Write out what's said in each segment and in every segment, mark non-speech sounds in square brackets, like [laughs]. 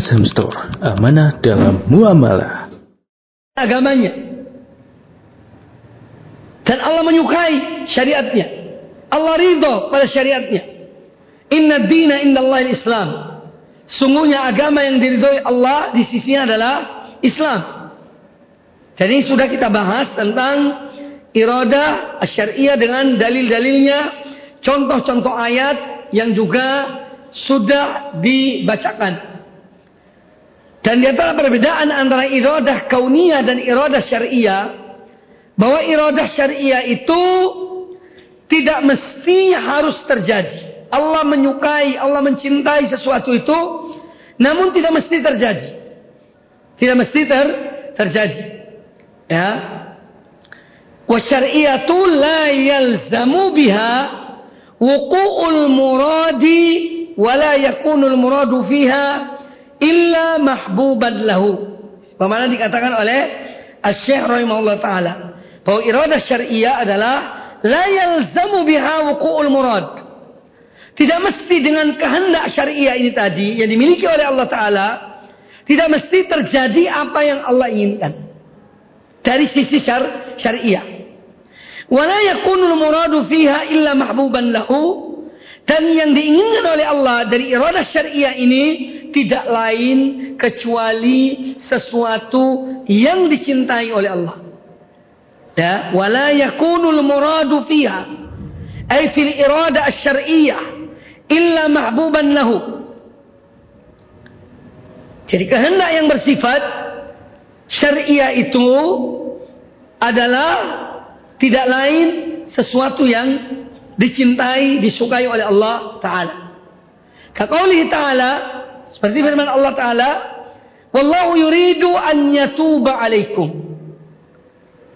Azham Store, amanah dalam muamalah. Agamanya. Dan Allah menyukai syariatnya. Allah ridho pada syariatnya. Inna dina Allah islam. Sungguhnya agama yang diridhoi Allah di sisinya adalah Islam. Jadi sudah kita bahas tentang iradah syariah dengan dalil-dalilnya, contoh-contoh ayat yang juga sudah dibacakan. Dan di antara perbedaan antara iradah kauniyah dan iradah syariah, bahwa iradah syariah itu tidak mesti harus terjadi. Allah menyukai, Allah mencintai sesuatu itu, namun tidak mesti terjadi. Tidak mesti ter terjadi. Ya. Wa syari'atu la yalzamu biha wuqu'ul muradi wa la yakunul muradu fiha illa mahbuban lahu. Bagaimana dikatakan oleh Asy-Syaikh rahimahullah taala bahwa iradah syariah adalah la yalzamu biha wuqu'ul murad. Tidak mesti dengan kehendak syariah ini tadi yang dimiliki oleh Allah taala tidak mesti terjadi apa yang Allah inginkan. Dari sisi syar syariah. Wala yakunul muradu fiha illa mahbuban lahu. Dan yang diinginkan oleh Allah dari iradah syariah ini tidak lain kecuali sesuatu yang dicintai oleh Allah. Ya, wala yakunul muradu fiha ay fil iradah syariah illa mahbuban lahu. Jadi kehendak yang bersifat syariah itu adalah tidak lain sesuatu yang dicintai, disukai oleh Allah Ta'ala. Kaqaulihi Ta'ala, seperti firman Allah Ta'ala, Wallahu yuridu an yatuba alaikum.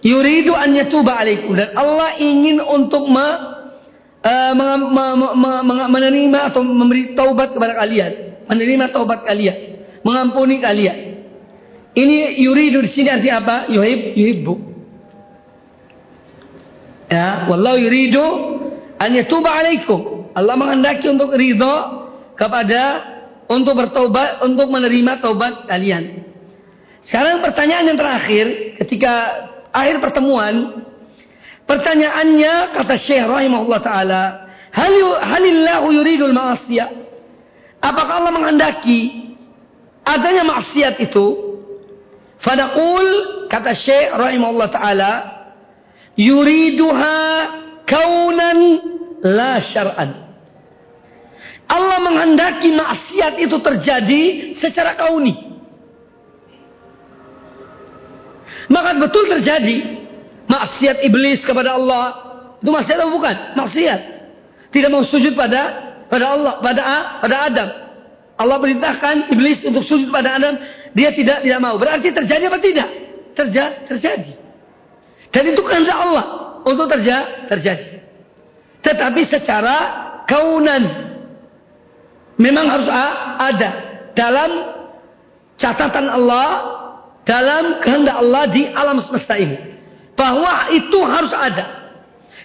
Yuridu an yatuba alaikum. Dan Allah ingin untuk me, uh, me, me, me, me, menerima atau memberi taubat kepada kalian. Menerima taubat kalian. Mengampuni kalian. Ini yuridu di sini artinya apa? Yuhib, yuhibbu. Ya, wallahu yuridu an yatuba alaikum. Allah menghendaki untuk ridho kepada untuk bertobat, untuk menerima taubat kalian. Sekarang pertanyaan yang terakhir ketika akhir pertemuan pertanyaannya kata Syekh rahimahullah taala, hal halillahu yuridul ma'asiyah? Apakah Allah menghendaki adanya maksiat itu? Fadaqul kata Syekh rahimahullah taala, yuriduha kaunan la syar'an. Allah menghendaki maksiat itu terjadi secara kauni. Maka betul terjadi maksiat iblis kepada Allah. Itu maksiat atau bukan? Maksiat. Tidak mau sujud pada pada Allah, pada pada Adam. Allah perintahkan iblis untuk sujud pada Adam, dia tidak tidak mau. Berarti terjadi apa tidak? Terja, terjadi. Dan itu kehendak Allah untuk terja terjadi. Tetapi secara kaunan memang harus ada dalam catatan Allah, dalam kehendak Allah di alam semesta ini. Bahwa itu harus ada.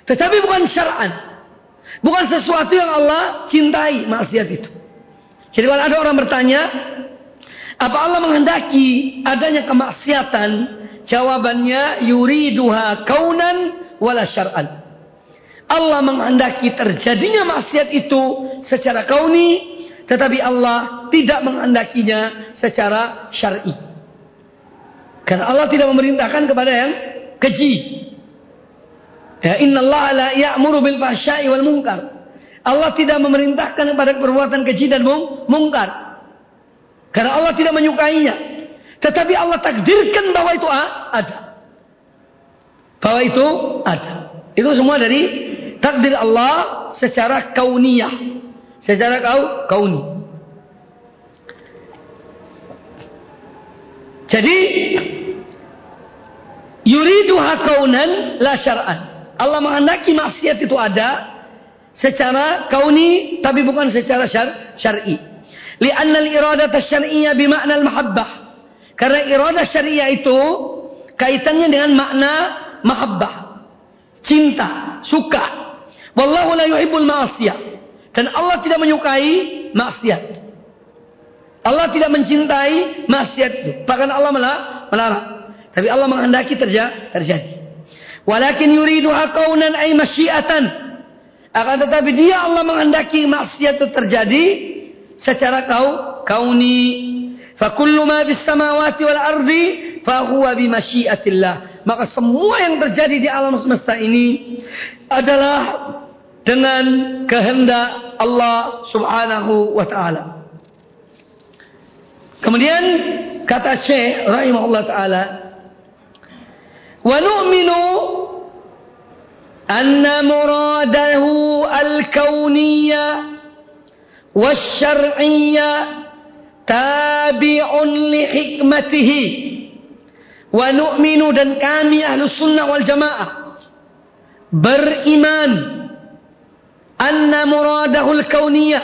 Tetapi bukan syara'an. Bukan sesuatu yang Allah cintai maksiat itu. Jadi kalau ada orang bertanya, apa Allah menghendaki adanya kemaksiatan Jawabannya yuriduha kaunan wala syar'an. Allah menghendaki terjadinya maksiat itu secara kauni, tetapi Allah tidak menghendakinya secara syar'i. Karena Allah tidak memerintahkan kepada yang keji. Ya, inna Allah la ya'muru bil fahsya'i wal munkar. Allah tidak memerintahkan kepada perbuatan keji dan mungkar. Karena Allah tidak menyukainya. Tetapi Allah takdirkan bahwa itu ada. Bahwa itu ada. Itu semua dari takdir Allah secara kauniyah. Secara kau kauni. Jadi yuridu kaunan la syar'an. Allah menghendaki maksiat itu ada secara kauni tapi bukan secara syar syar'i. Li'anna al-iradata syar'iyyah bima'na al-mahabbah. Karena iradah syariah itu kaitannya dengan makna mahabbah. Cinta, suka. Wallahu la yuhibbul ma'asiyah. Dan Allah tidak menyukai maksiat. Allah tidak mencintai maksiat itu. Bahkan Allah melarang. Tapi Allah menghendaki terjadi. Walakin yuriduha kaunan ay masyiatan. Akan tetapi dia Allah menghendaki maksiat itu terjadi secara kau kauni. Fakullu ma bis samawati wal ardi fahuwa bi masyiatillah. Maka semua yang terjadi di alam semesta ini adalah dengan kehendak Allah Subhanahu wa taala. Kemudian kata Syekh rahimahullah taala wa nu'minu anna muradahu al-kauniyya wasyar'iyya tabi'un li hikmatihi. Wa nu'minu dan kami ahlu sunnah wal jamaah beriman anna muradahu al-kauniyya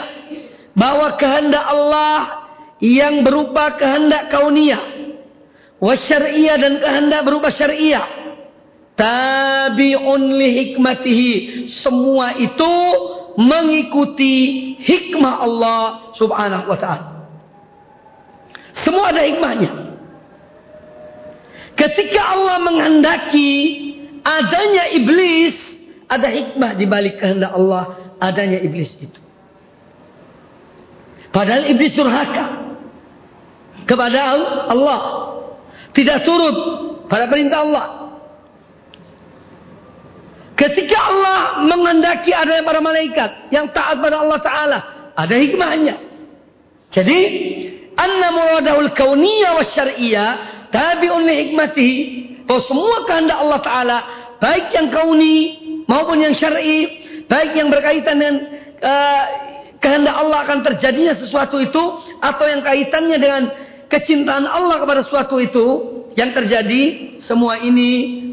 bahwa kehendak Allah yang berupa kehendak kauniyah wasyar'iyah dan kehendak berupa syariah tabi'un li hikmatihi. Semua itu mengikuti hikmah Allah subhanahu wa ta'ala. Semua ada hikmahnya. Ketika Allah menghendaki adanya iblis ada hikmah di balik kehendak Allah adanya iblis itu. Padahal iblis surhaka kepada Allah. Tidak turut pada perintah Allah. Ketika Allah menghendaki adanya para malaikat yang taat pada Allah Ta'ala. Ada hikmahnya. Jadi, anna muradahul kauniyah wa syari'iyah tabi'un li hikmatihi. Bahwa semua kehendak Allah Ta'ala, baik yang kauni maupun yang syar'i, baik yang berkaitan dengan uh, kehendak Allah akan terjadinya sesuatu itu atau yang kaitannya dengan kecintaan Allah kepada suatu itu yang terjadi semua ini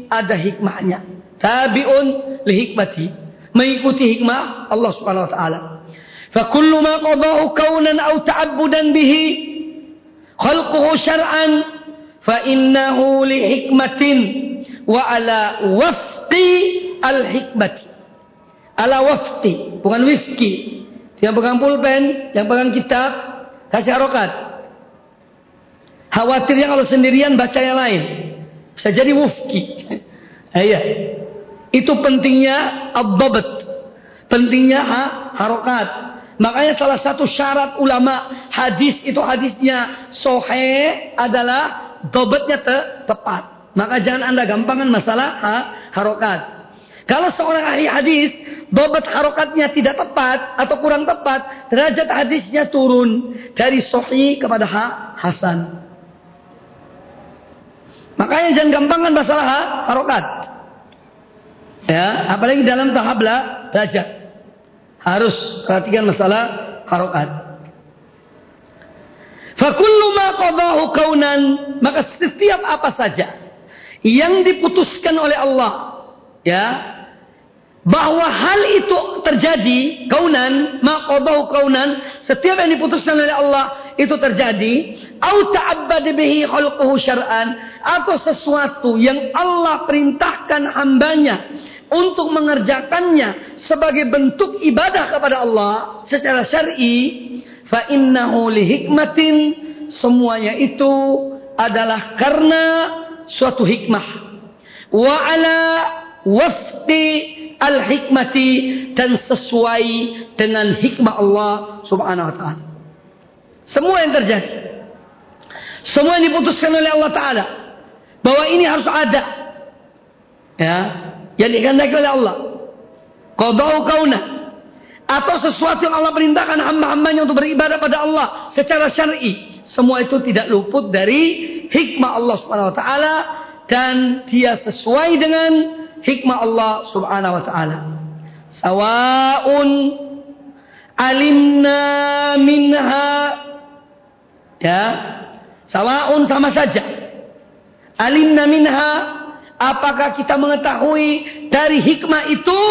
ada hikmahnya. Tabiun li hikmati. Mengikuti hikmah Allah Subhanahu wa taala. Fa kullu ma qadahu kaunan aw ta'abbudan bihi khalquhu syar'an fa innahu li hikmatin wa ala wafqi al hikmati. Ala wafqi, bukan wifki. Yang pegang pulpen, yang pegang kitab, kasih harokat. Khawatirnya kalau sendirian baca yang lain. Bisa jadi wufki. [laughs] Iya. Itu pentingnya abdabat. Pentingnya ha, harokat. Makanya salah satu syarat ulama hadis itu hadisnya sohe adalah dobatnya te, tepat. Maka jangan anda gampangan masalah ha, harokat. Kalau seorang ahli hadis, dobat harokatnya tidak tepat atau kurang tepat, derajat hadisnya turun dari sohi kepada ha, hasan. Makanya jangan gampangkan masalah harokat. Ya, apalagi dalam tahap belajar. Harus perhatikan masalah harokat. Fakullu ma qadahu kaunan, maka setiap apa saja yang diputuskan oleh Allah, ya, bahwa hal itu terjadi kaunan, ma qadahu kaunan, setiap yang diputuskan oleh Allah itu terjadi. Au ta'abbad bihi khalquhu syar'an atau sesuatu yang Allah perintahkan hambanya untuk mengerjakannya sebagai bentuk ibadah kepada Allah secara syar'i fa innahu li hikmatin semuanya itu adalah karena suatu hikmah. Wa ala wafqi al hikmati dan sesuai dengan hikmah Allah subhanahu wa taala semua yang terjadi. Semua yang diputuskan oleh Allah Ta'ala. Bahwa ini harus ada. Ya. Yang dikehendaki oleh Allah. Qadau kauna. Atau sesuatu yang Allah perintahkan hamba-hambanya untuk beribadah pada Allah. Secara syar'i. Semua itu tidak luput dari hikmah Allah Subhanahu Wa Ta'ala. Dan dia sesuai dengan hikmah Allah Subhanahu Wa Ta'ala. Sawa'un alimna minha Ya. Sawaun sama saja. Alimna minha apakah kita mengetahui dari hikmah itu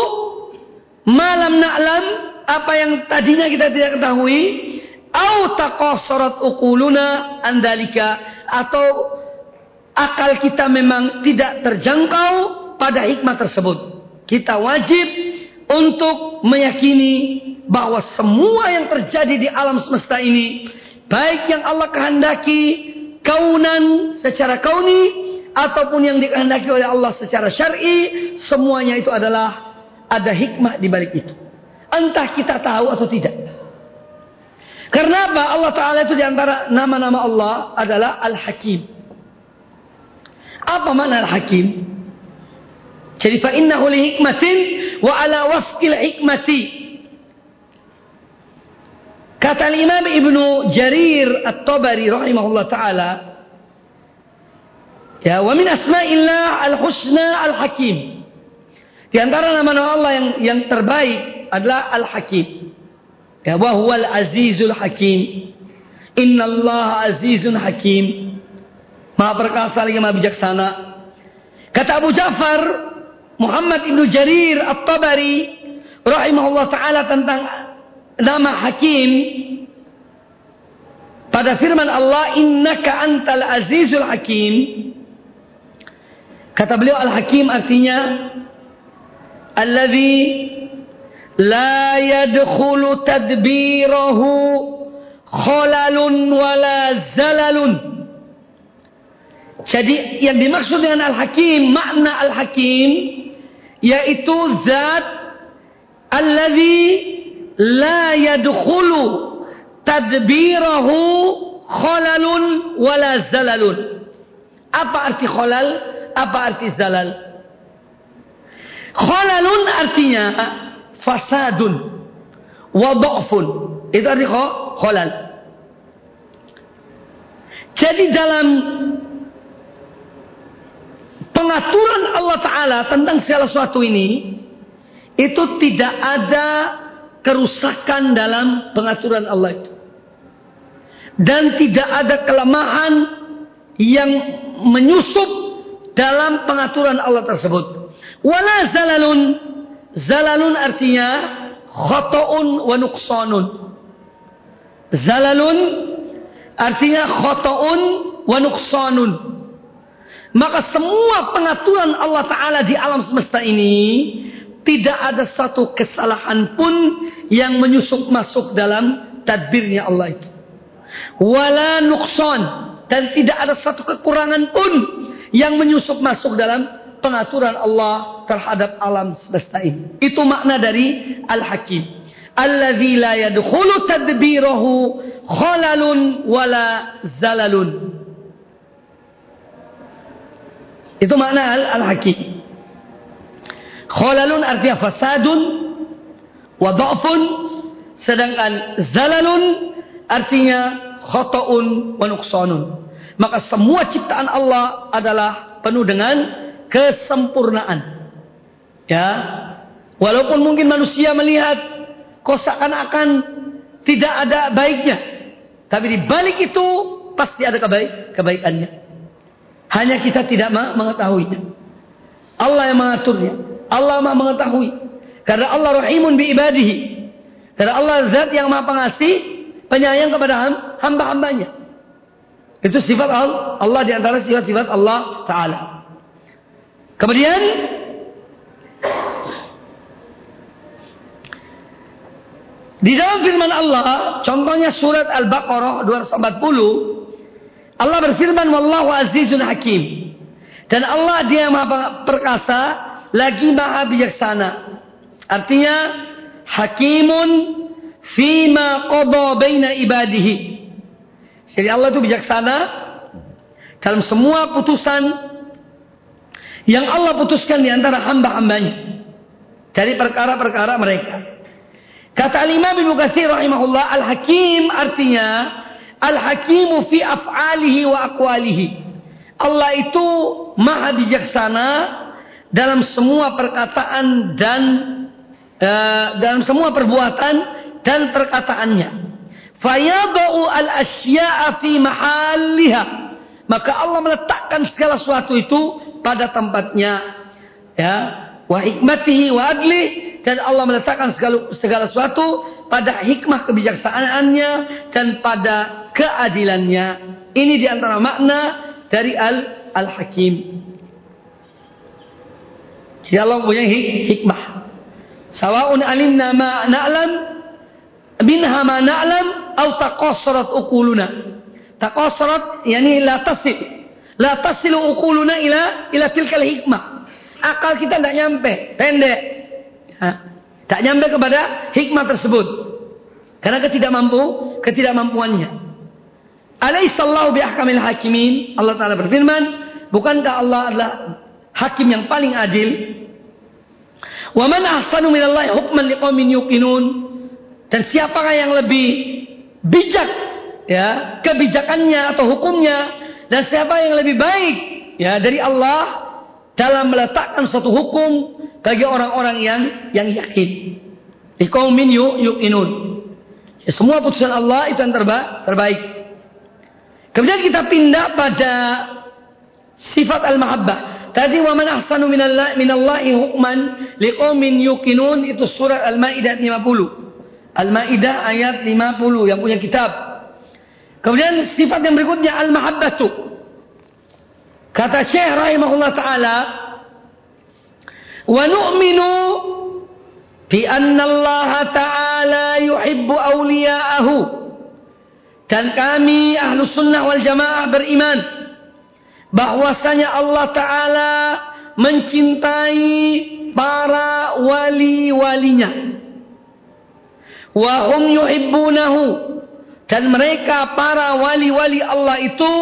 malam na'lam apa yang tadinya kita tidak ketahui au taqassarat uquluna andalika atau akal kita memang tidak terjangkau pada hikmah tersebut. Kita wajib untuk meyakini bahwa semua yang terjadi di alam semesta ini baik yang Allah kehendaki kaunan secara kauni ataupun yang dikehendaki oleh Allah secara syar'i, semuanya itu adalah ada hikmah di balik itu. Entah kita tahu atau tidak. Karena apa? Allah Ta'ala itu di antara nama-nama Allah adalah Al-Hakim. Apa makna Al-Hakim? Jadi fa innahu li hikmatin wa ala wafqil hikmati. Kata Imam Ibnu Jarir At-Tabari rahimahullah taala Ya, wa min asma'illah al-husna al-hakim. Di antara nama-nama Allah yang yang terbaik adalah Al-Hakim. Ya, wa azizul hakim. Azizun hakim. Maha perkasa lagi maha bijaksana. Kata Abu Ja'far Muhammad ibnu Jarir At-Tabari rahimahullah taala tentang nama Hakim. Pada firman Allah innaka antal azizul hakim. Kata beliau al-hakim artinya alladhi la yadkhulu tadbirahu khalalun wala zalalun. Jadi yang dimaksud dengan al-hakim makna al-hakim yaitu zat alladhi la yadkhulu tadbirahu khalalun wala zalalun. Apa arti khalal? Apa arti zalal? Khalalun artinya fasadun wa dha'fun. Itu arti khalal. Jadi dalam pengaturan Allah Ta'ala tentang segala sesuatu ini, itu tidak ada kerusakan dalam pengaturan Allah itu. Dan tidak ada kelemahan yang menyusup dalam pengaturan Allah tersebut. Wala zalalun. Zalalun artinya khotoun wa nuqsanun. Zalalun artinya khotoun wa nuqsanun. Maka semua pengaturan Allah Ta'ala di alam semesta ini tidak ada satu kesalahan pun yang menyusup masuk dalam tadbirnya Allah itu. Wala nukson. Dan tidak ada satu kekurangan pun yang menyusup masuk dalam pengaturan Allah terhadap alam semesta ini. Itu makna dari Al-Hakim. Alladzi la yadkhulu tadbirahu khalalun wala zalalun. Itu makna al-hakim. Kholalun artinya fasadun wa dha'fun sedangkan zalalun artinya khata'un wa nuqsanun. Maka semua ciptaan Allah adalah penuh dengan kesempurnaan. Ya. Walaupun mungkin manusia melihat kok seakan-akan tidak ada baiknya. Tapi di balik itu pasti ada kebaik kebaikannya. Hanya kita tidak mengetahuinya. Allah yang mengaturnya. Allah maha mengetahui. Karena Allah rahimun bi ibadihi. Karena Allah zat yang maha pengasih, penyayang kepada hamba-hambanya. Itu sifat Allah, Allah di antara sifat-sifat Allah Ta'ala. Kemudian, di dalam firman Allah, contohnya surat Al-Baqarah 240, Allah berfirman wallahu azizun hakim. Dan Allah dia maha perkasa lagi maha bijaksana. Artinya hakimun fima qada baina ibadihi. Jadi Allah itu bijaksana dalam semua putusan yang Allah putuskan di antara hamba-hambanya dari perkara-perkara mereka. Kata Al-Imam Ibnu Katsir rahimahullah, al-hakim artinya Al-Hakimu fi af'alihi wa aqwalihi. Allah itu maha bijaksana dalam semua perkataan dan uh, dalam semua perbuatan dan perkataannya. Fayadau al-asya'a fi mahalliha. Maka Allah meletakkan segala sesuatu itu pada tempatnya. Ya, wa hikmatihi wa adli dan Allah meletakkan segala segala sesuatu pada hikmah kebijaksanaannya dan pada keadilannya. Ini di antara makna dari al al hakim. Jadi Allah punya hikmah. Sawaun alimna ma na'lam minha ma na'lam atau taqassarat uquluna. Taqassarat yani la tasil. La tasilu uquluna ila ila tilkal hikmah. Akal kita tidak nyampe, pendek. Tak nyampe kepada hikmah tersebut. Karena ketidakmampu, ketidakmampuannya. Alaihissallahu biahkamil hakimin. Allah Ta'ala berfirman, bukankah Allah adalah hakim yang paling adil? Wa man ahsanu minallahi hukman liqaumin yuqinun. Dan siapakah yang lebih bijak ya, kebijakannya atau hukumnya dan siapa yang lebih baik ya dari Allah dalam meletakkan suatu hukum bagi orang-orang yang yang yakin. Liqaumin yuqinun. Ya, semua putusan Allah itu yang terba terbaik. Kemudian kita pindah pada sifat al-mahabbah. Tadi wa man ahsanu minallahi hukman liqaumin yuqinun itu surat Al-Maidah 50. Al-Maidah ayat 50 yang punya kitab. Kemudian sifat yang berikutnya al-mahabbatu. Kata Syekh rahimahullah taala wa nu'minu bi anna Allah taala yuhibbu awliya'ahu. Dan kami ahlu sunnah wal jamaah beriman bahwasanya Allah Ta'ala mencintai para wali-walinya. Wahum yuhibbunahu. Dan mereka para wali-wali Allah itu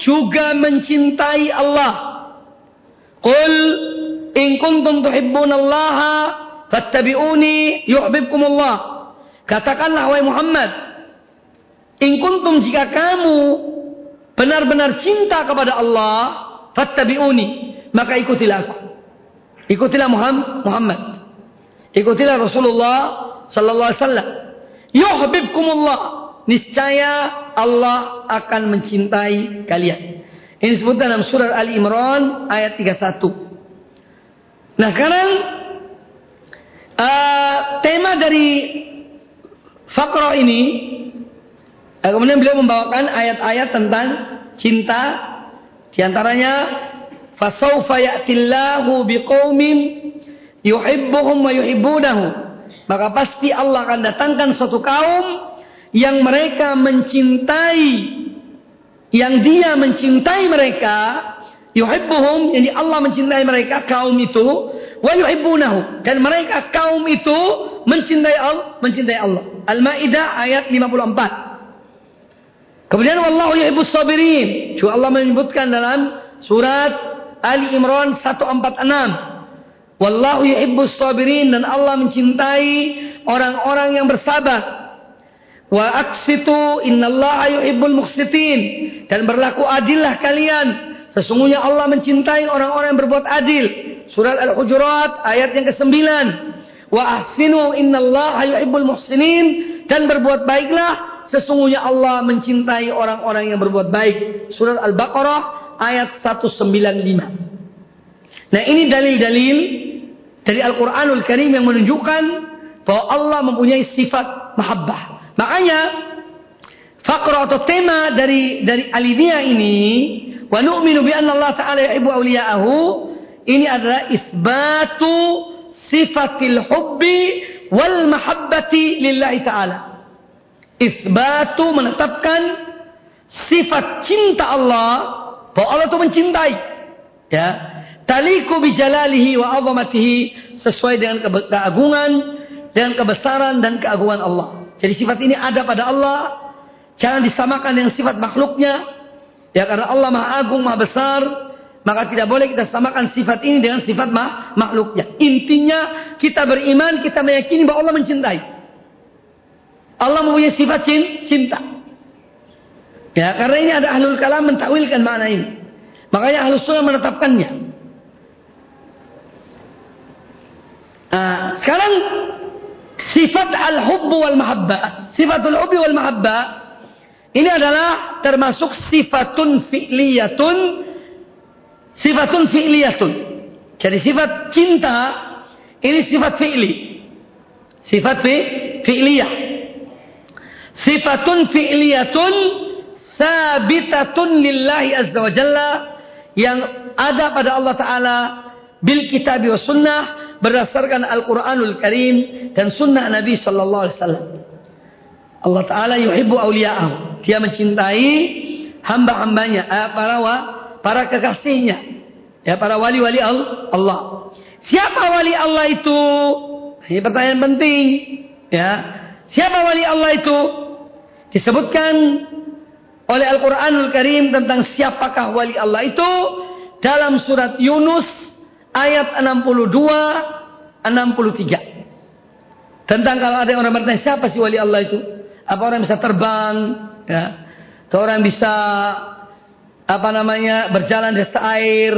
juga mencintai Allah. Qul in kuntum tuhibbunallaha fattabi'uni yuhibbukumullah. Katakanlah wahai Muhammad, in kuntum jika kamu benar-benar cinta kepada Allah, fattabi'uni, maka ikutilah aku. Ikutilah Muhammad. Ikutilah Rasulullah sallallahu alaihi wasallam. Yuhibbukumullah. Niscaya Allah akan mencintai kalian. Ini disebutkan dalam surat Ali Imran ayat 31. Nah, sekarang uh, tema dari fakro ini Eh, kemudian beliau membawakan ayat-ayat tentang cinta. Di antaranya fasaufa ya'tillahu biqaumin yuhibbuhum wa yuhibbunahu. Maka pasti Allah akan datangkan suatu kaum yang mereka mencintai yang dia mencintai mereka. Yuhibbuhum jadi Allah mencintai mereka kaum itu wa yuhibbunahu. Dan mereka kaum itu mencintai Allah mencintai Allah. Al-Maidah ayat 54 Kemudian wallahu yuhibbus sabirin. Juga Allah menyebutkan dalam surat Ali Imran 146. Wallahu yuhibbus sabirin dan Allah mencintai orang-orang yang bersabar. Wa aksitu innallaha yuhibbul muqsitin dan berlaku adillah kalian. Sesungguhnya Allah mencintai orang-orang yang berbuat adil. Surat Al-Hujurat ayat yang ke-9. Wa ahsinu innallaha yuhibbul muhsinin dan berbuat baiklah Sesungguhnya Allah mencintai orang-orang yang berbuat baik. Surat Al-Baqarah ayat 195. Nah ini dalil-dalil dari Al-Quranul Karim yang menunjukkan bahwa Allah mempunyai sifat mahabbah. Makanya fakra atau tema dari dari alinea ini wa nu'minu bi anna Allah ta'ala yuhibbu awliya'ahu ini adalah isbatu sifatil hubbi wal mahabbati lillahi ta'ala. Isbatu menetapkan sifat cinta Allah bahwa Allah itu mencintai. Ya. Taliku bijalalihi wa azamatihi sesuai dengan keagungan, dengan kebesaran dan keagungan Allah. Jadi sifat ini ada pada Allah. Jangan disamakan dengan sifat makhluknya. Ya karena Allah Maha Agung, Maha Besar, maka tidak boleh kita samakan sifat ini dengan sifat makhluknya. Intinya kita beriman, kita meyakini bahwa Allah mencintai. Allah mempunyai sifat cinta. Ya, karena ini ada ahlul kalam mentakwilkan makna ini. Makanya ahlus sunnah menetapkannya. Nah, sekarang sifat al-hubbu wal mahabbah. Sifatul hubbi wal mahabbah ini adalah termasuk sifatun fi'liyatun sifatun fi'liyatun. Jadi sifat cinta ini sifat fi'li. Sifat fi. Sifatun fi'liyatun sabitatun lillahi azza wa jalla yang ada pada Allah Ta'ala bil kitab wa sunnah berdasarkan Al-Quranul Karim dan sunnah Nabi Sallallahu Alaihi Wasallam. Allah Ta'ala yuhibbu awliya'ahu. Dia mencintai hamba-hambanya, eh, para wa, para kekasihnya. Ya, para wali-wali Allah. Siapa wali Allah itu? Ini pertanyaan penting. Ya. Siapa wali Allah itu? Disebutkan oleh Al-Quranul Karim tentang siapakah wali Allah itu dalam surat Yunus ayat 62 63. Tentang kalau ada orang bertanya siapa sih wali Allah itu? Apa orang bisa terbang? Ya. Atau orang bisa apa namanya berjalan di atas air?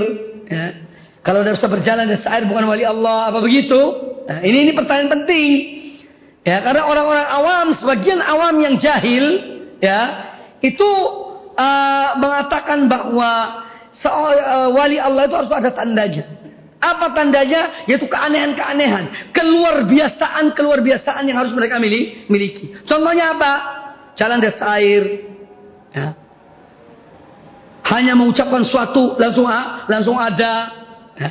Ya. Kalau dia bisa berjalan di atas air bukan wali Allah apa begitu? Nah, ini ini pertanyaan penting. Ya, karena orang-orang awam, sebagian awam yang jahil, ya, itu uh, mengatakan bahwa uh, wali Allah itu harus ada tandanya. Apa tandanya? Yaitu keanehan-keanehan, keluar biasaan, keluar biasaan yang harus mereka miliki. Contohnya apa? Jalan atas air, ya. Hanya mengucapkan suatu langsung langsung ada. Ya.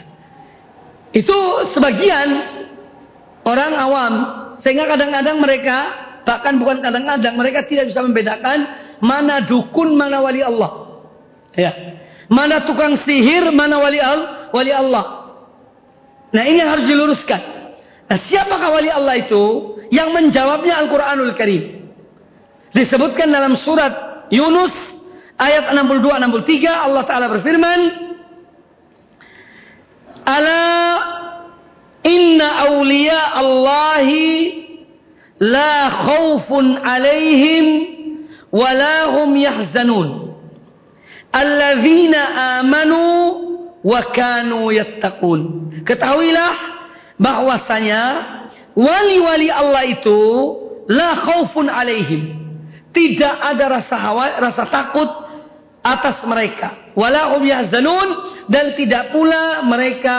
Itu sebagian orang awam sehingga kadang-kadang mereka, bahkan bukan kadang-kadang, mereka tidak bisa membedakan mana dukun, mana wali Allah. Ya. Mana tukang sihir, mana wali, al, wali Allah. Nah ini harus diluruskan. Nah siapakah wali Allah itu? Yang menjawabnya Al-Quranul Karim. Disebutkan dalam surat Yunus ayat 62-63 Allah Ta'ala berfirman. Ala Inna awliya Allahi la khawfun alaihim wa la hum yahzanun. Alladzina amanu wa kanu yattaqun. Ketahuilah bahwasanya wali-wali Allah itu la khawfun alaihim. Tidak ada rasa hawa, rasa takut atas mereka. Wala hum yahzanun dan tidak pula mereka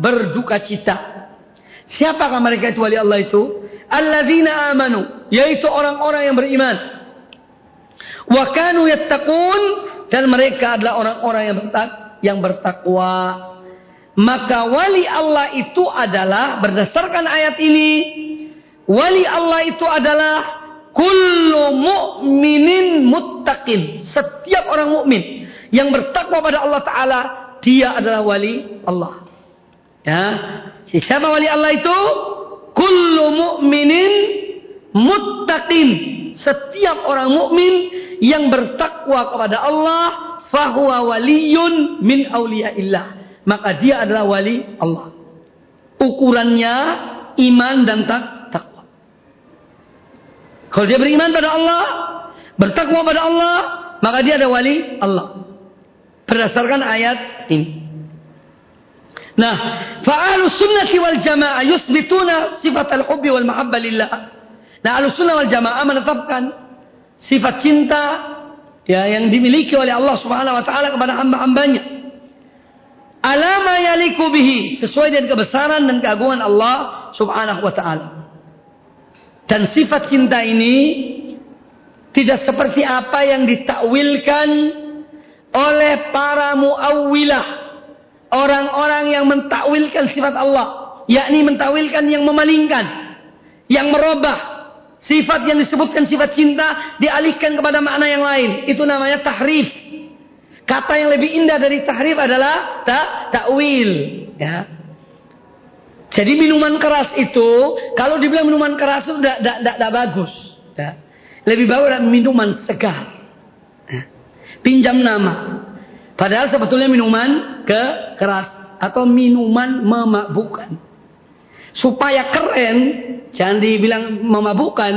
berduka cita. Siapakah mereka itu wali Allah itu? Alladzina amanu, yaitu orang-orang yang beriman. Wa kanu yattaqun dan mereka adalah orang-orang yang yang bertakwa. Maka wali Allah itu adalah berdasarkan ayat ini wali Allah itu adalah kullu mu'minin muttaqin. Setiap orang mukmin yang bertakwa pada Allah taala, dia adalah wali Allah. Ya, Siapa wali Allah itu? Kullu mu'minin muttaqin. Setiap orang mukmin yang bertakwa kepada Allah, fahuwa waliyun min auliyaillah. Maka dia adalah wali Allah. Ukurannya iman dan tak takwa. Kalau dia beriman pada Allah, bertakwa pada Allah, maka dia ada wali Allah. Berdasarkan ayat ini. Nah, fa'alu sunnati wal jamaah yusbituna sifat al-hubbi wal mahabbah lillah. Nah, ahlus sunnah wal jamaah menetapkan sifat cinta ya yang dimiliki oleh Allah Subhanahu wa taala kepada hamba-hambanya. Alama yaliku bihi sesuai dengan kebesaran dan keagungan Allah Subhanahu wa taala. Dan sifat cinta ini tidak seperti apa yang ditakwilkan oleh para muawwilah orang-orang yang mentakwilkan sifat Allah, yakni mentakwilkan yang memalingkan, yang merubah sifat yang disebutkan sifat cinta dialihkan kepada makna yang lain. Itu namanya tahrif. Kata yang lebih indah dari tahrif adalah ta takwil, ya. Jadi minuman keras itu, kalau dibilang minuman keras itu tidak bagus. Ya. Lebih bagus minuman segar. Ya. Pinjam nama. Padahal sebetulnya minuman ke keras atau minuman memabukkan. Supaya keren, jangan dibilang memabukkan,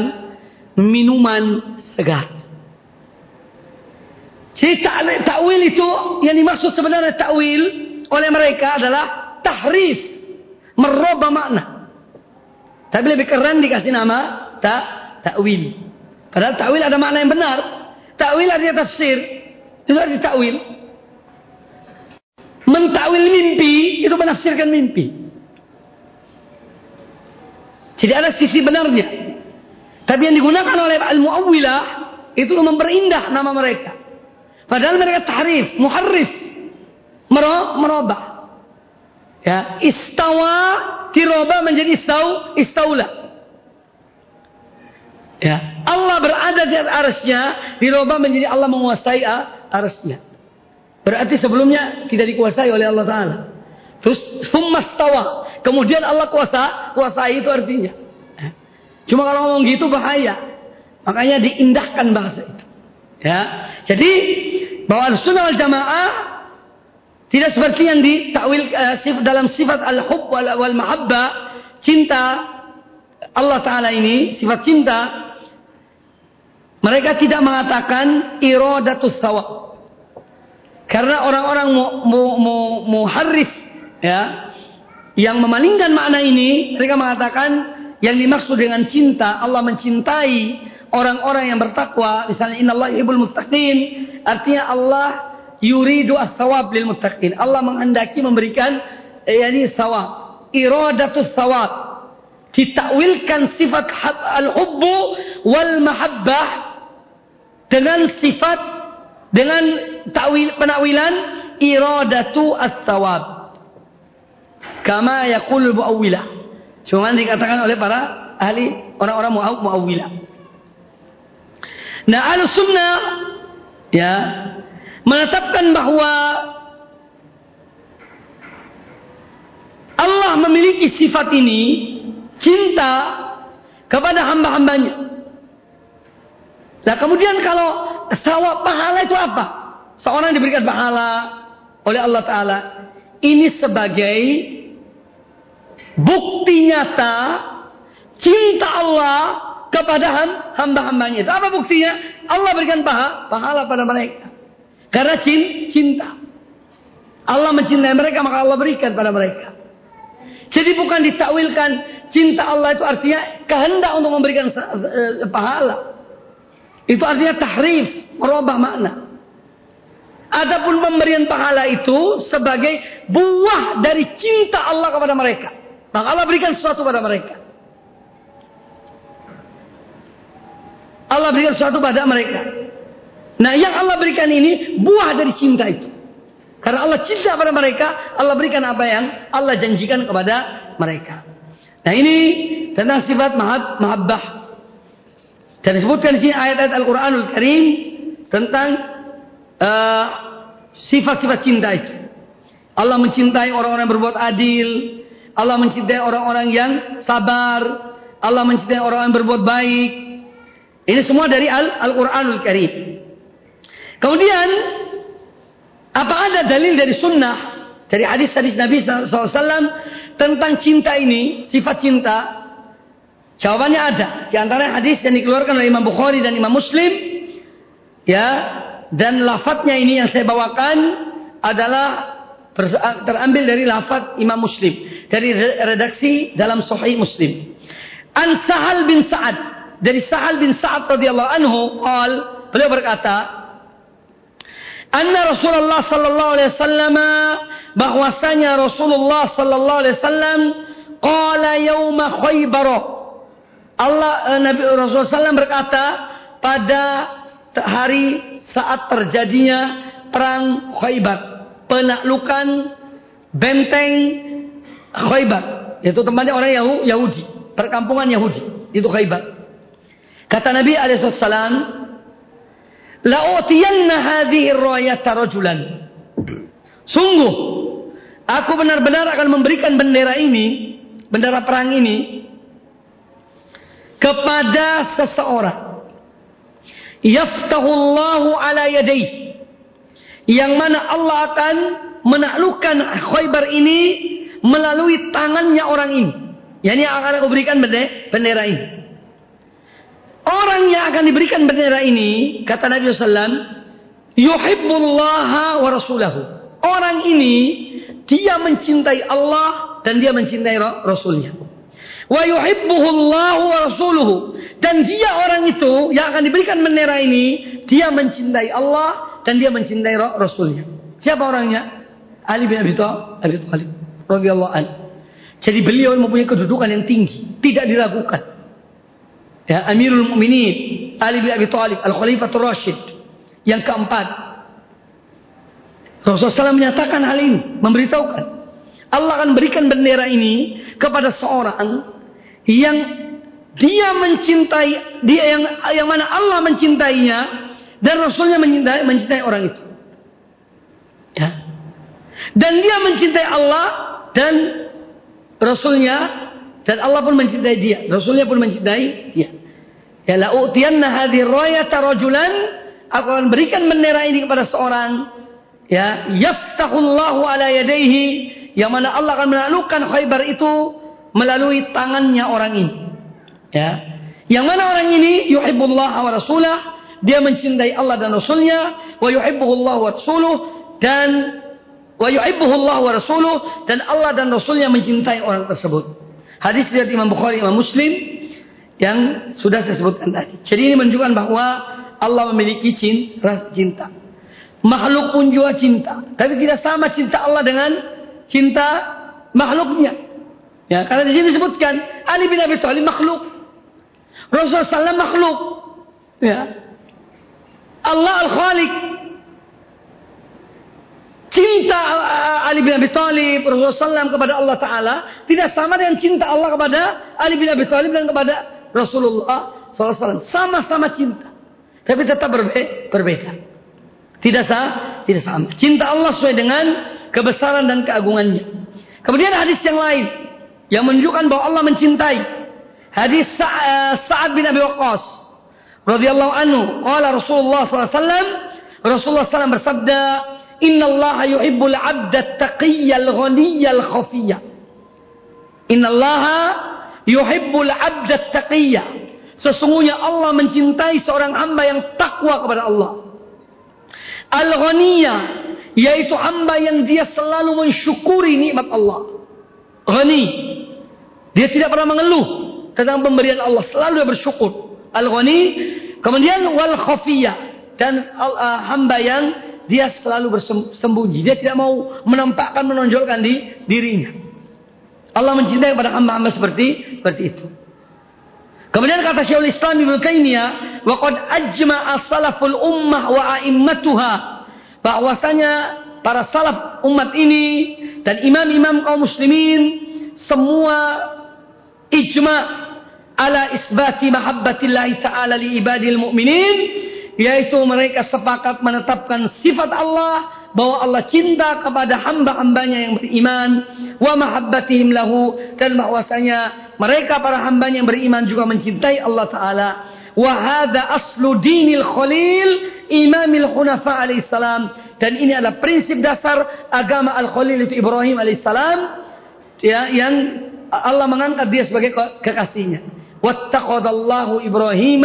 minuman segar. Jadi takwil itu yang dimaksud sebenarnya takwil oleh mereka adalah tahrif, merubah makna. Tapi lebih keren dikasih nama tak takwil. Padahal takwil ada makna yang benar. Takwil artinya tafsir. Itu arti takwil. Mentakwil mimpi itu menafsirkan mimpi. Jadi ada sisi benarnya. Tapi yang digunakan oleh al-muawwilah itu memperindah nama mereka. Padahal mereka tahrif, muharrif. Merubah. Ya, istawa diroba menjadi istau, istaula. Ya, Allah berada di atas arasnya, dirubah menjadi Allah menguasai arasnya. Berarti sebelumnya tidak dikuasai oleh Allah Taala. Terus summastawa. Kemudian Allah kuasa, kuasai itu artinya. Ya. Cuma kalau ngomong gitu bahaya. Makanya diindahkan bahasa itu. Ya. Jadi bahwa sunnah wal jamaah tidak seperti yang ditakwil uh, dalam sifat al-hub wal, wal mahabbah, cinta Allah Ta'ala ini, sifat cinta, mereka tidak mengatakan iradatus sawa. Karena orang-orang mu, mu, mu, muharrif, ya, yang memalingkan makna ini, mereka mengatakan yang dimaksud dengan cinta, Allah mencintai orang-orang yang bertakwa, misalnya innallaha yuhibbul muttaqin, artinya Allah yuridu as-sawab lil muttaqin. Allah menghendaki memberikan eh, yani sawab, iradatus sawab. Ditakwilkan sifat al-hubbu wal mahabbah dengan sifat dengan takwil penakwilan iradatu as-sawab. Kama yaqul muawwilah. Cuma dikatakan oleh para ahli orang-orang muawwilah. Nah, al-sunnah ya menetapkan bahwa Allah memiliki sifat ini cinta kepada hamba-hambanya. Nah kemudian kalau sawab pahala itu apa? Seorang diberikan pahala oleh Allah Ta'ala. Ini sebagai bukti nyata cinta Allah kepada hamba-hambanya. Itu apa buktinya? Allah berikan pahala, pahala pada mereka. Karena cinta. Allah mencintai mereka maka Allah berikan pada mereka. Jadi bukan ditakwilkan cinta Allah itu artinya kehendak untuk memberikan eh, pahala. Itu artinya tahrif, merubah makna. Adapun pemberian pahala itu sebagai buah dari cinta Allah kepada mereka. Maka Allah berikan sesuatu pada mereka. Allah berikan sesuatu pada mereka. Nah yang Allah berikan ini buah dari cinta itu. Karena Allah cinta pada mereka, Allah berikan apa yang Allah janjikan kepada mereka. Nah ini tentang sifat mahab, mahabbah. Dan disebutkan di sini ayat-ayat Al-Quranul Karim tentang uh, sifat-sifat uh, cinta itu. Allah mencintai orang-orang yang berbuat adil. Allah mencintai orang-orang yang sabar. Allah mencintai orang-orang yang berbuat baik. Ini semua dari Al-Quranul Karim. Kemudian apa ada dalil dari sunnah, dari hadis-hadis Nabi SAW tentang cinta ini, sifat cinta? Jawabannya ada. Di antara hadis yang dikeluarkan oleh Imam Bukhari dan Imam Muslim, ya, dan lafadznya ini yang saya bawakan adalah terambil dari lafadz Imam Muslim dari redaksi dalam Sahih Muslim. An Sahal bin Sa'ad dari Sahal bin Sa'ad radhiyallahu anhu qal beliau berkata Anna Rasulullah sallallahu alaihi wasallam bahwasanya Rasulullah sallallahu alaihi wasallam qala yauma Khaybar. Allah eh, Nabi Rasulullah SAW berkata pada hari saat terjadinya perang Khaybar, penaklukan benteng Khaybar, yaitu tempatnya orang Yahudi, perkampungan Yahudi, itu Khaybar. Kata Nabi alaihissalam, La'utiyanna hadhihi rayata rajulan. Sungguh, aku benar-benar akan memberikan bendera ini, bendera perang ini, kepada seseorang. Yaftahullahu ala yadayh. Yang mana Allah akan menaklukkan Khaybar ini melalui tangannya orang ini. Yani yang akan aku berikan bendera ini. Orang yang akan diberikan bendera ini, kata Nabi SAW, yuhibbullaha wa rasulahu. Orang ini, dia mencintai Allah dan dia mencintai Rasulnya. Wa yuhibbuhullahu wa rasuluhu. Dan dia orang itu yang akan diberikan bendera ini, dia mencintai Allah dan dia mencintai Rasulnya. Siapa orangnya? Ali bin Abi Thalib radhiyallahu anhu. Jadi beliau mempunyai kedudukan yang tinggi, tidak diragukan. Ya, Amirul Mukminin Ali bin Abi Thalib Al-Khalifatul Rashid. Yang keempat, Rasulullah SAW menyatakan hal ini, memberitahukan. Allah akan berikan bendera ini kepada seorang yang dia mencintai dia yang yang mana Allah mencintainya dan Rasulnya mencintai mencintai orang itu. Ya. Dan dia mencintai Allah dan Rasulnya dan Allah pun mencintai dia. Rasulnya pun mencintai dia. Ya la utiyanna hadhihi rayata rajulan aku akan berikan bendera ini kepada seorang ya yaftahullahu ala yadayhi yang mana Allah akan menaklukkan Khaybar itu melalui tangannya orang ini. Ya. Yang mana orang ini yuhibbullah wa rasulah, dia mencintai Allah dan Rasulnya, wa yuhibbuhullah wa rasuluh dan wa yuhibbuhullah wa rasuluh dan Allah dan Rasulnya mencintai orang tersebut. Hadis dari Imam Bukhari, Imam Muslim yang sudah saya sebutkan tadi. Jadi ini menunjukkan bahwa Allah memiliki cinta, cinta. Makhluk pun juga cinta. Tapi tidak sama cinta Allah dengan cinta makhluknya. Ya, karena di sini disebutkan Ali bin Abi Thalib makhluk. Rasulullah SAW makhluk. Ya. Allah Al-Khaliq. Cinta Ali bin Abi Thalib Rasulullah SAW kepada Allah Ta'ala tidak sama dengan cinta Allah kepada Ali bin Abi Thalib dan kepada Rasulullah SAW. Sama-sama cinta. Tapi tetap berbe berbeda. Tidak sama, tidak sama. Cinta Allah sesuai dengan kebesaran dan keagungannya. Kemudian hadis yang lain yang menunjukkan bahwa Allah mencintai. Hadis eh, Sa'ad bin Abi Waqqas radhiyallahu anhu, qala Rasulullah SAW, Rasulullah SAW bersabda, "Inna Allah yuhibbul 'abda at-taqiyyal ghaniyyal khafiyya." Inna Allah yuhibbul 'abda at-taqiyya. Sesungguhnya Allah mencintai seorang hamba yang takwa kepada Allah. Al-ghaniyya yaitu hamba yang dia selalu mensyukuri nikmat Allah. Ghani dia tidak pernah mengeluh tentang pemberian Allah, selalu bersyukur. Al-Ghani, kemudian wal khafiyah dan uh, hamba yang dia selalu bersembunyi. Dia tidak mau menampakkan, menonjolkan di dirinya. Allah mencintai kepada hamba-hamba seperti seperti itu. Kemudian kata Syekhul Islam Ibnu Taimiyah, "Wa qad ajma'a salaful ummah wa a'immatuha." Bahwasanya para salaf umat ini dan imam-imam kaum muslimin semua ijma ala isbati mahabbatillah ta'ala li ibadil mu'minin yaitu mereka sepakat menetapkan sifat Allah bahwa Allah cinta kepada hamba-hambanya yang beriman wa mahabbatihim lahu dan bahwasanya mereka para hambanya yang beriman juga mencintai Allah taala. Wa hadza aslu dinil khalil imamil hunafa alaihissalam dan ini adalah prinsip dasar agama al khalil itu Ibrahim alaihissalam ya yang Allah mengangkat dia sebagai kekasihnya. Wattaqadallahu Ibrahim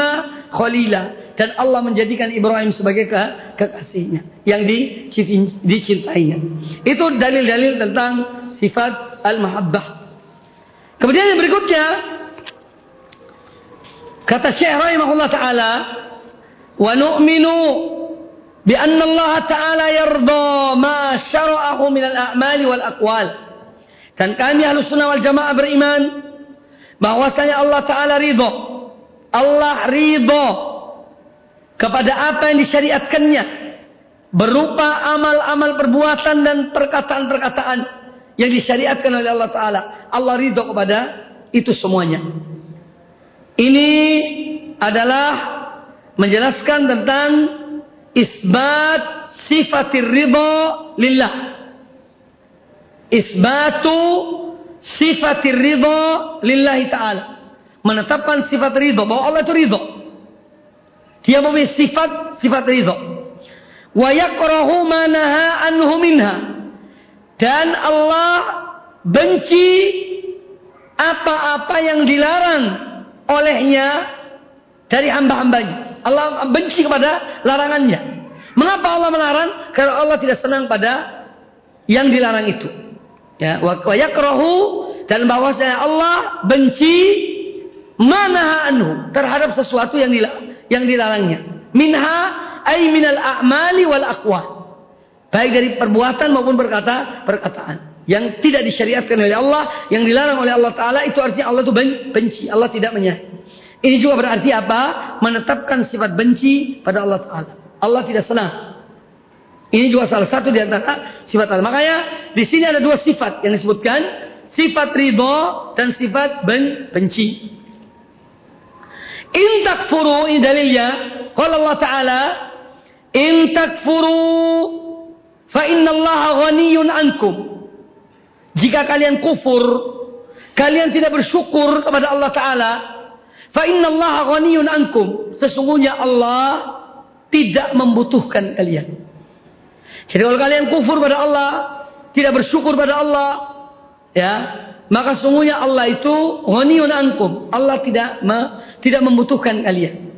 khalila dan Allah menjadikan Ibrahim sebagai ke kekasihnya yang dicintainya. Itu dalil-dalil tentang sifat al-mahabbah. Kemudian yang berikutnya kata Syekh rahimahullah taala wa nu'minu Allah taala yarda ma syara'ahu min al-a'mali wal aqwal. Dan kami ahlu sunnah wal jamaah beriman bahwasanya Allah Ta'ala ridho. Allah ridho kepada apa yang disyariatkannya. Berupa amal-amal perbuatan dan perkataan-perkataan yang disyariatkan oleh Allah Ta'ala. Allah ridho kepada itu semuanya. Ini adalah menjelaskan tentang isbat sifatir ridho lillah isbatu sifatir ridho lillahi ta'ala. Menetapkan sifat ridho. Bahwa Allah itu ridho. Dia memiliki sifat, sifat ridho. Wa yakrahu manaha anhu minha. Dan Allah benci apa-apa yang dilarang olehnya dari hamba-hambanya. Allah benci kepada larangannya. Mengapa Allah melarang? Karena Allah tidak senang pada yang dilarang itu. Ya, wa yakrahu dan bahwasanya Allah benci mana anhu terhadap sesuatu yang yang dilarangnya. Minha ay minal a'mali wal aqwal. Baik dari perbuatan maupun perkata perkataan yang tidak disyariatkan oleh Allah, yang dilarang oleh Allah taala itu artinya Allah itu benci, Allah tidak menyayangi. Ini juga berarti apa? Menetapkan sifat benci pada Allah taala. Allah tidak senang ini juga salah satu di antara sifat Allah. Makanya di sini ada dua sifat yang disebutkan, sifat ridho dan sifat ben benci. In takfuru ini dalilnya. Qala Allah Ta'ala, In takfuru fa inna Allah ghaniyun ankum. Jika kalian kufur, kalian tidak bersyukur kepada Allah Ta'ala, fa Allah ghaniyun ankum. Sesungguhnya Allah tidak membutuhkan kalian. Jadi kalau kalian kufur pada Allah, tidak bersyukur pada Allah, ya, maka sungguhnya Allah itu ghaniyun ankum. Allah tidak me, tidak membutuhkan kalian.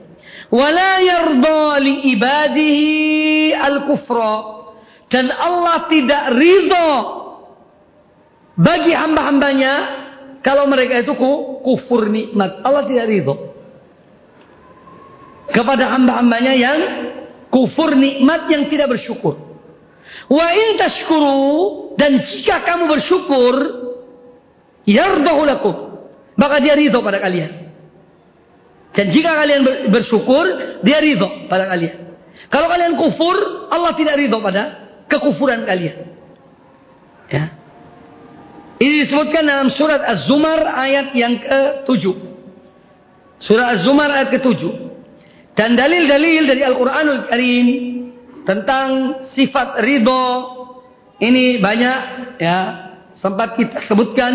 Wala yarda li ibadihi al-kufra. Dan Allah tidak ridho bagi hamba-hambanya kalau mereka itu kufur nikmat. Allah tidak ridho kepada hamba-hambanya yang kufur nikmat yang tidak bersyukur. Wa in tashkuru dan jika kamu bersyukur yardahu lakum. Maka dia ridho pada kalian. Dan jika kalian bersyukur, dia ridho pada kalian. Kalau kalian kufur, Allah tidak ridho pada kekufuran kalian. Ya. Ini disebutkan dalam surat Az-Zumar ayat yang ke-7. Surat Az-Zumar ayat ke-7. Dan dalil-dalil dari Al-Quranul Karim tentang sifat ridho ini banyak ya. Sempat kita sebutkan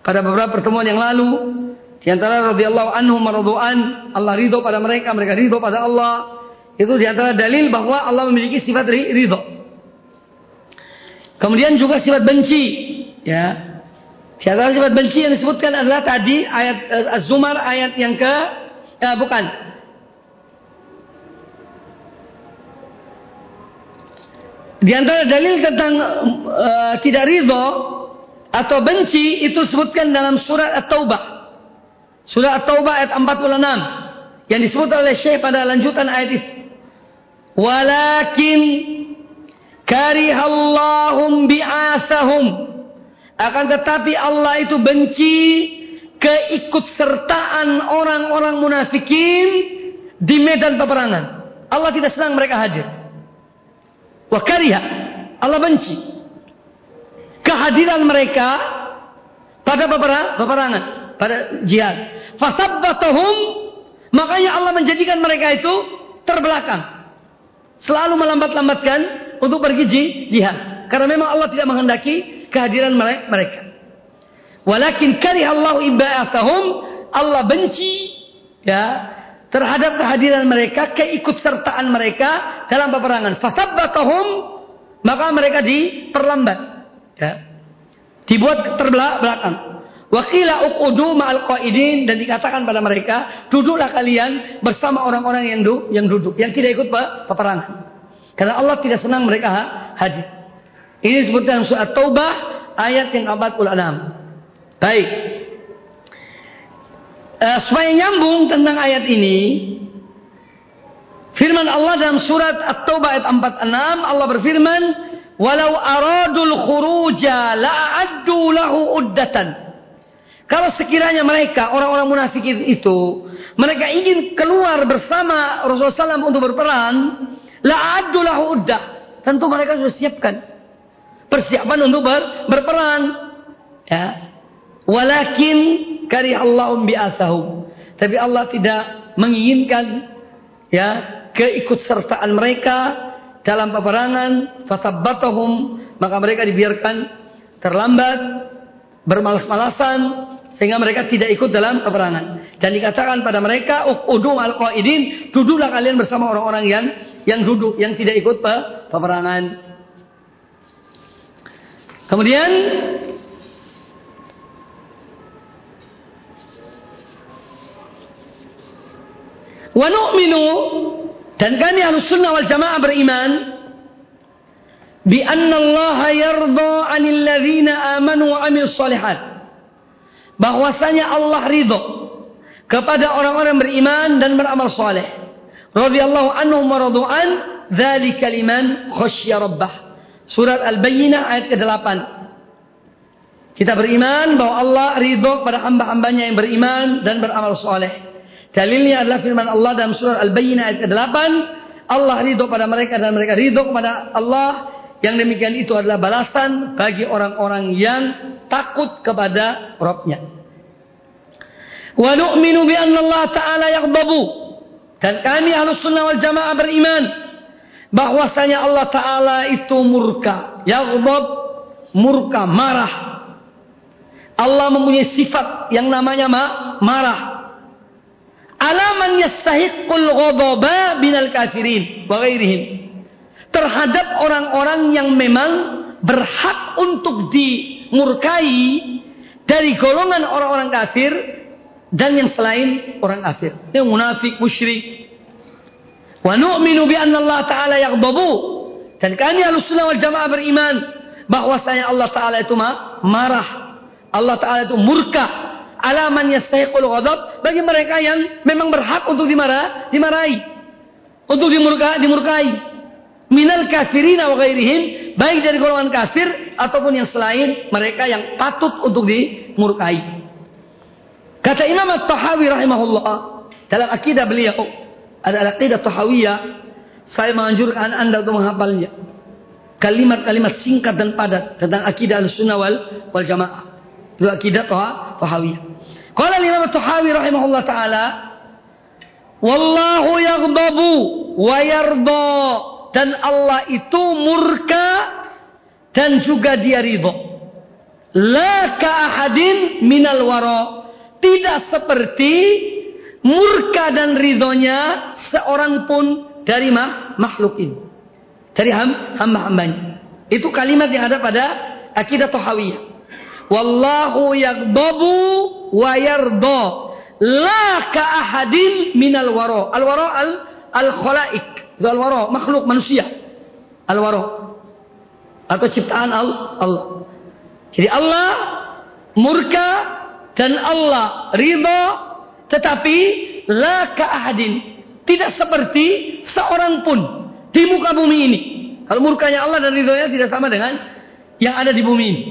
pada beberapa pertemuan yang lalu. Di antara radhiyallahu anhu mardu'an Allah ridho pada mereka mereka ridho pada Allah. Itu di antara dalil bahwa Allah memiliki sifat ridho. Kemudian juga sifat benci ya di antara sifat benci yang disebutkan adalah tadi ayat eh, Az-Zumar ayat yang ke ya, bukan Di antara dalil tentang uh, tidak ridho atau benci itu sebutkan dalam surat At-Taubah. Surat At-Taubah ayat 46 yang disebut oleh Syekh pada lanjutan ayat itu. Walakin karihallahum bi'asahum. Akan tetapi Allah itu benci keikutsertaan orang-orang munafikin di medan peperangan. Allah tidak senang mereka hadir. Wakariha. Allah benci. Kehadiran mereka pada peperangan. Pada jihad. Fasabbatahum. Makanya Allah menjadikan mereka itu terbelakang. Selalu melambat-lambatkan untuk pergi jihad. Karena memang Allah tidak menghendaki kehadiran mereka. Walakin karihallahu ibba'atahum. Allah benci ya terhadap kehadiran mereka, keikutsertaan mereka dalam peperangan. Fasabbatahum maka mereka diperlambat. Ya. Dibuat terbelakang. Wakila uqudu ma'al qaidin dan dikatakan pada mereka, duduklah kalian bersama orang-orang yang duduk, yang tidak ikut peperangan. Karena Allah tidak senang mereka hadir. Ini disebutkan surat Taubah ayat yang 46. Baik. Uh, supaya nyambung tentang ayat ini firman Allah dalam surat At-Taubah ayat 46 Allah berfirman walau aradul khuruja la'addu lahu uddatan. Kalau sekiranya mereka orang-orang munafik itu mereka ingin keluar bersama Rasulullah SAW untuk berperang la'addu lahu uddah tentu mereka sudah siapkan persiapan untuk ber, berperang. Ya. Walakin kari Allahum bi'asahum. Tapi Allah tidak menginginkan ya keikutsertaan mereka dalam peperangan. Fatabbatahum maka mereka dibiarkan terlambat bermalas-malasan sehingga mereka tidak ikut dalam peperangan. Dan dikatakan pada mereka udum al-qaidin duduklah kalian bersama orang-orang yang yang duduk yang tidak ikut peperangan kemudian Wa nu'minu dan kami ahlu sunnah wal jamaah beriman bi anna Allah yarda 'anil ladzina amanu wa 'amilus shalihat. Bahwasanya Allah ridho kepada orang-orang beriman dan beramal saleh. Radhiyallahu anhum wa radu'an dzalika liman khasyya rabbah. Surat Al-Bayyinah ayat ke-8. Kita beriman bahwa Allah ridho pada hamba-hambanya yang beriman dan beramal saleh. Dalilnya adalah firman Allah dalam surah Al-Bayyinah ayat ke-8. Allah ridho pada mereka dan mereka ridho kepada Allah. Yang demikian itu adalah balasan bagi orang-orang yang takut kepada Robnya. Wa nu'minu bi anna Allah Ta'ala yaghdabu. Dan kami Ahlus Sunnah wal Jamaah beriman bahwasanya Allah Ta'ala itu murka. Yaghdab murka, marah. Allah mempunyai sifat yang namanya ma marah. Alaman yastahiqul ghadaba binal kafirin wa ghairihim. Terhadap orang-orang yang memang berhak untuk dimurkai dari golongan orang-orang kafir dan yang selain orang kafir. Yang munafik, musyrik. Wa nu'minu bi anna Allah Ta'ala yaghdabu. Dan kami Ahlussunnah wal Jamaah beriman bahwasanya Allah Ta'ala itu marah Allah Ta'ala itu murka. Alaman yastahiqul ghadab. Bagi mereka yang memang berhak untuk dimarah, dimarahi. Untuk dimurka, dimurkai. Minal kafirina wa ghairihim. Baik dari golongan kafir ataupun yang selain mereka yang patut untuk dimurkai. Kata Imam At-Tahawi rahimahullah. Dalam akidah beliau. Ada akidah Tahawiyah. Saya menganjurkan anda untuk menghafalnya. Kalimat-kalimat singkat dan padat tentang akidah al-sunnah wal, wal jamaah. Itu akidah Tahawiyah. Qala Imam Tahawi rahimahullah taala, "Wallahu yaghdabu wa yarda." Dan Allah itu murka dan juga dia ridho. La ka ahadin minal wara. Tidak seperti murka dan ridhonya seorang pun dari makhluk ini. Dari hamba-hambanya. Itu kalimat yang ada pada akidah Tahawiyah. Wallahu yaghdabu wa yarda. La ka ahadin minal waro. Al waro al al khalaik. Al waro makhluk manusia. Al waro atau ciptaan Allah. Jadi Allah murka dan Allah ridha tetapi la ka ahadin tidak seperti seorang pun di muka bumi ini. Kalau murkanya Allah dan ridhonya tidak sama dengan yang ada di bumi ini.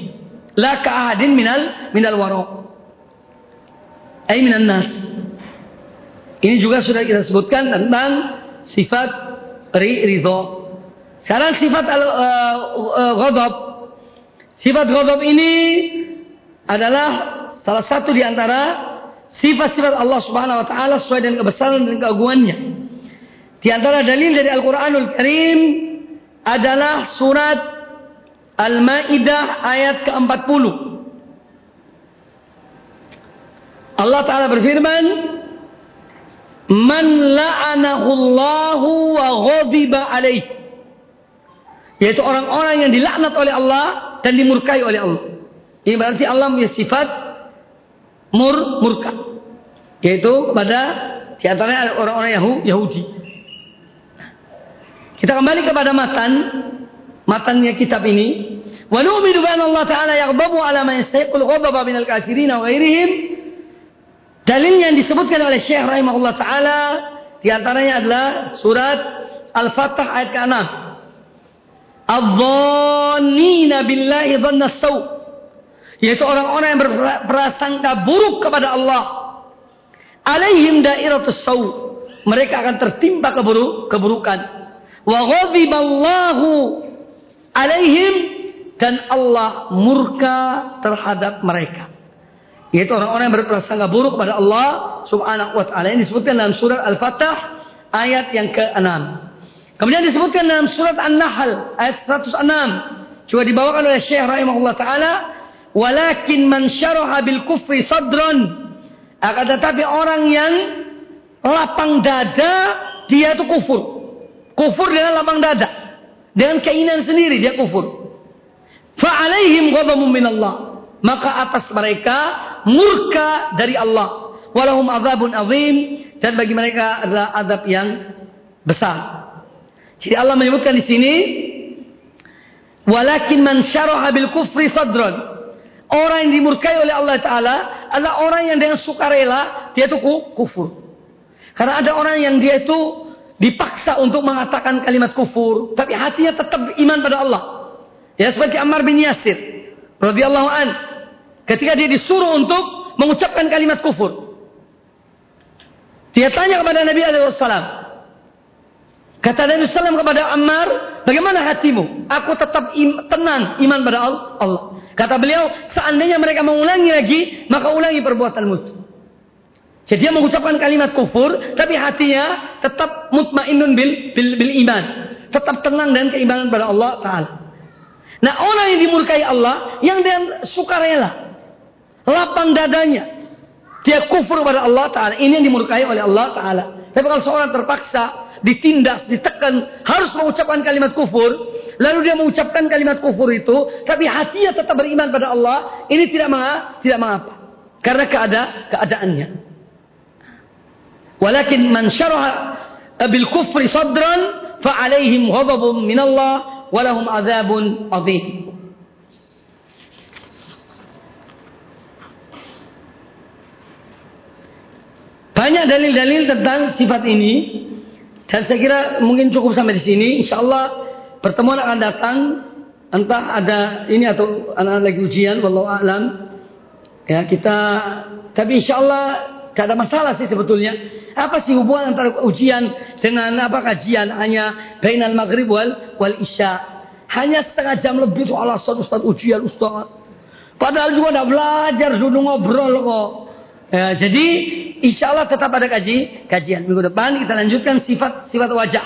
La ka'ahadin minal minal waro. Ay nas. Ini juga sudah kita sebutkan tentang sifat ridho. Sekarang sifat al, uh, uh, ghadab. Sifat ghadab ini adalah salah satu di antara sifat-sifat Allah Subhanahu wa taala sesuai dengan kebesaran dan keagungannya. Di antara dalil dari Al-Qur'anul Karim adalah surat Al-Maidah ayat ke-40. Allah Ta'ala berfirman, Man la'anahu Allahu wa ghadiba alaih. Yaitu orang-orang yang dilaknat oleh Allah dan dimurkai oleh Allah. Ini berarti Allah punya sifat mur murka. Yaitu pada di antaranya orang-orang Yahudi. Kita kembali kepada matan matannya kitab ini wa nu'minu bi Allah taala yaghdabu ala man yastahiqul ghadaba minal kafirin wa ghairihim dalil yang disebutkan oleh Syekh rahimahullah taala di antaranya adalah surat Al-Fatah ayat ke-6 Adh-dhannina billahi dhanna saw yaitu orang-orang yang berprasangka buruk kepada Allah alaihim dairatus saw mereka akan tertimpa keburuk, keburukan wa ghadiballahu alaihim dan Allah murka terhadap mereka. Yaitu orang-orang yang berprasangka buruk pada Allah subhanahu wa ta'ala. Ini disebutkan dalam surat Al-Fatah ayat yang ke-6. Kemudian disebutkan dalam surat An-Nahl ayat 106. Juga dibawakan oleh Syekh rahimahullah ta'ala. Walakin man syaraha bil kufri sadran. Akan tetapi orang yang lapang dada, dia itu kufur. Kufur dengan lapang dada. Dengan keinginan sendiri dia kufur. Fa'alaihim ghadamun minallah. Maka atas mereka murka dari Allah. Walahum azabun azim. Dan bagi mereka adalah azab yang besar. Jadi Allah menyebutkan di sini. Walakin man syaraha bil kufri sadran. Orang yang dimurkai oleh Allah Ta'ala adalah orang yang dengan sukarela dia itu kufur. Karena ada orang yang dia itu dipaksa untuk mengatakan kalimat kufur, tapi hatinya tetap iman pada Allah. Ya seperti Ammar bin Yasir radhiyallahu an ketika dia disuruh untuk mengucapkan kalimat kufur. Dia tanya kepada Nabi SAW. Kata Nabi SAW kepada Ammar, bagaimana hatimu? Aku tetap im tenang, iman pada Allah. Kata beliau, seandainya mereka mengulangi lagi, maka ulangi perbuatanmu. Jadi dia mengucapkan kalimat kufur, tapi hatinya tetap mutmainnun bil, bil, bil iman. Tetap tenang dan keimanan pada Allah Ta'ala. Nah orang yang dimurkai Allah, yang dia sukarela. Lapang dadanya. Dia kufur pada Allah Ta'ala. Ini yang dimurkai oleh Allah Ta'ala. Tapi kalau seorang terpaksa, ditindas, ditekan, harus mengucapkan kalimat kufur, lalu dia mengucapkan kalimat kufur itu, tapi hatinya tetap beriman pada Allah, ini tidak mengapa, tidak mengapa. Karena keada, keadaannya. Walakin man syaraha bil kufri sadran fa alaihim ghadabun min Allah wa lahum adzabun adzim. Banyak dalil-dalil tentang sifat ini dan saya kira mungkin cukup sampai di sini. Insya Allah pertemuan akan datang entah ada ini atau anak-anak lagi ujian, wallahu a'lam. Ya kita tapi insya Allah tidak ada masalah sih sebetulnya. Apa sih hubungan antara ujian dengan apa kajian? Hanya bainal maghrib wal, wal isya. Hanya setengah jam lebih tuh alasan Ustaz ujian Ustaz. Padahal juga udah belajar, duduk ngobrol kok. Ya, jadi insya Allah tetap ada kaji, kajian minggu depan kita lanjutkan sifat sifat wajah.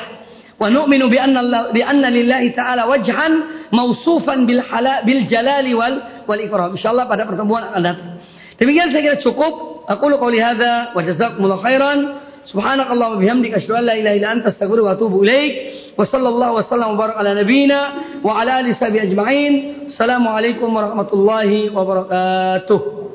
Wa nu'minu bi anna bi anna lillahi ta'ala wajhan mausufan bil hala bil jalali wal wal ikram. Insyaallah pada pertemuan akan datang. Demikian saya kira cukup. Aqulu qouli hadza wa jazakumullahu khairan. Subhanakallah wa bihamdika asyhadu an la ilaha illa anta astaghfiruka wa atubu ilaik. Wa sallallahu wa sallam wa ala nabiyyina wa ala alihi ajma'in. Assalamualaikum warahmatullahi wabarakatuh.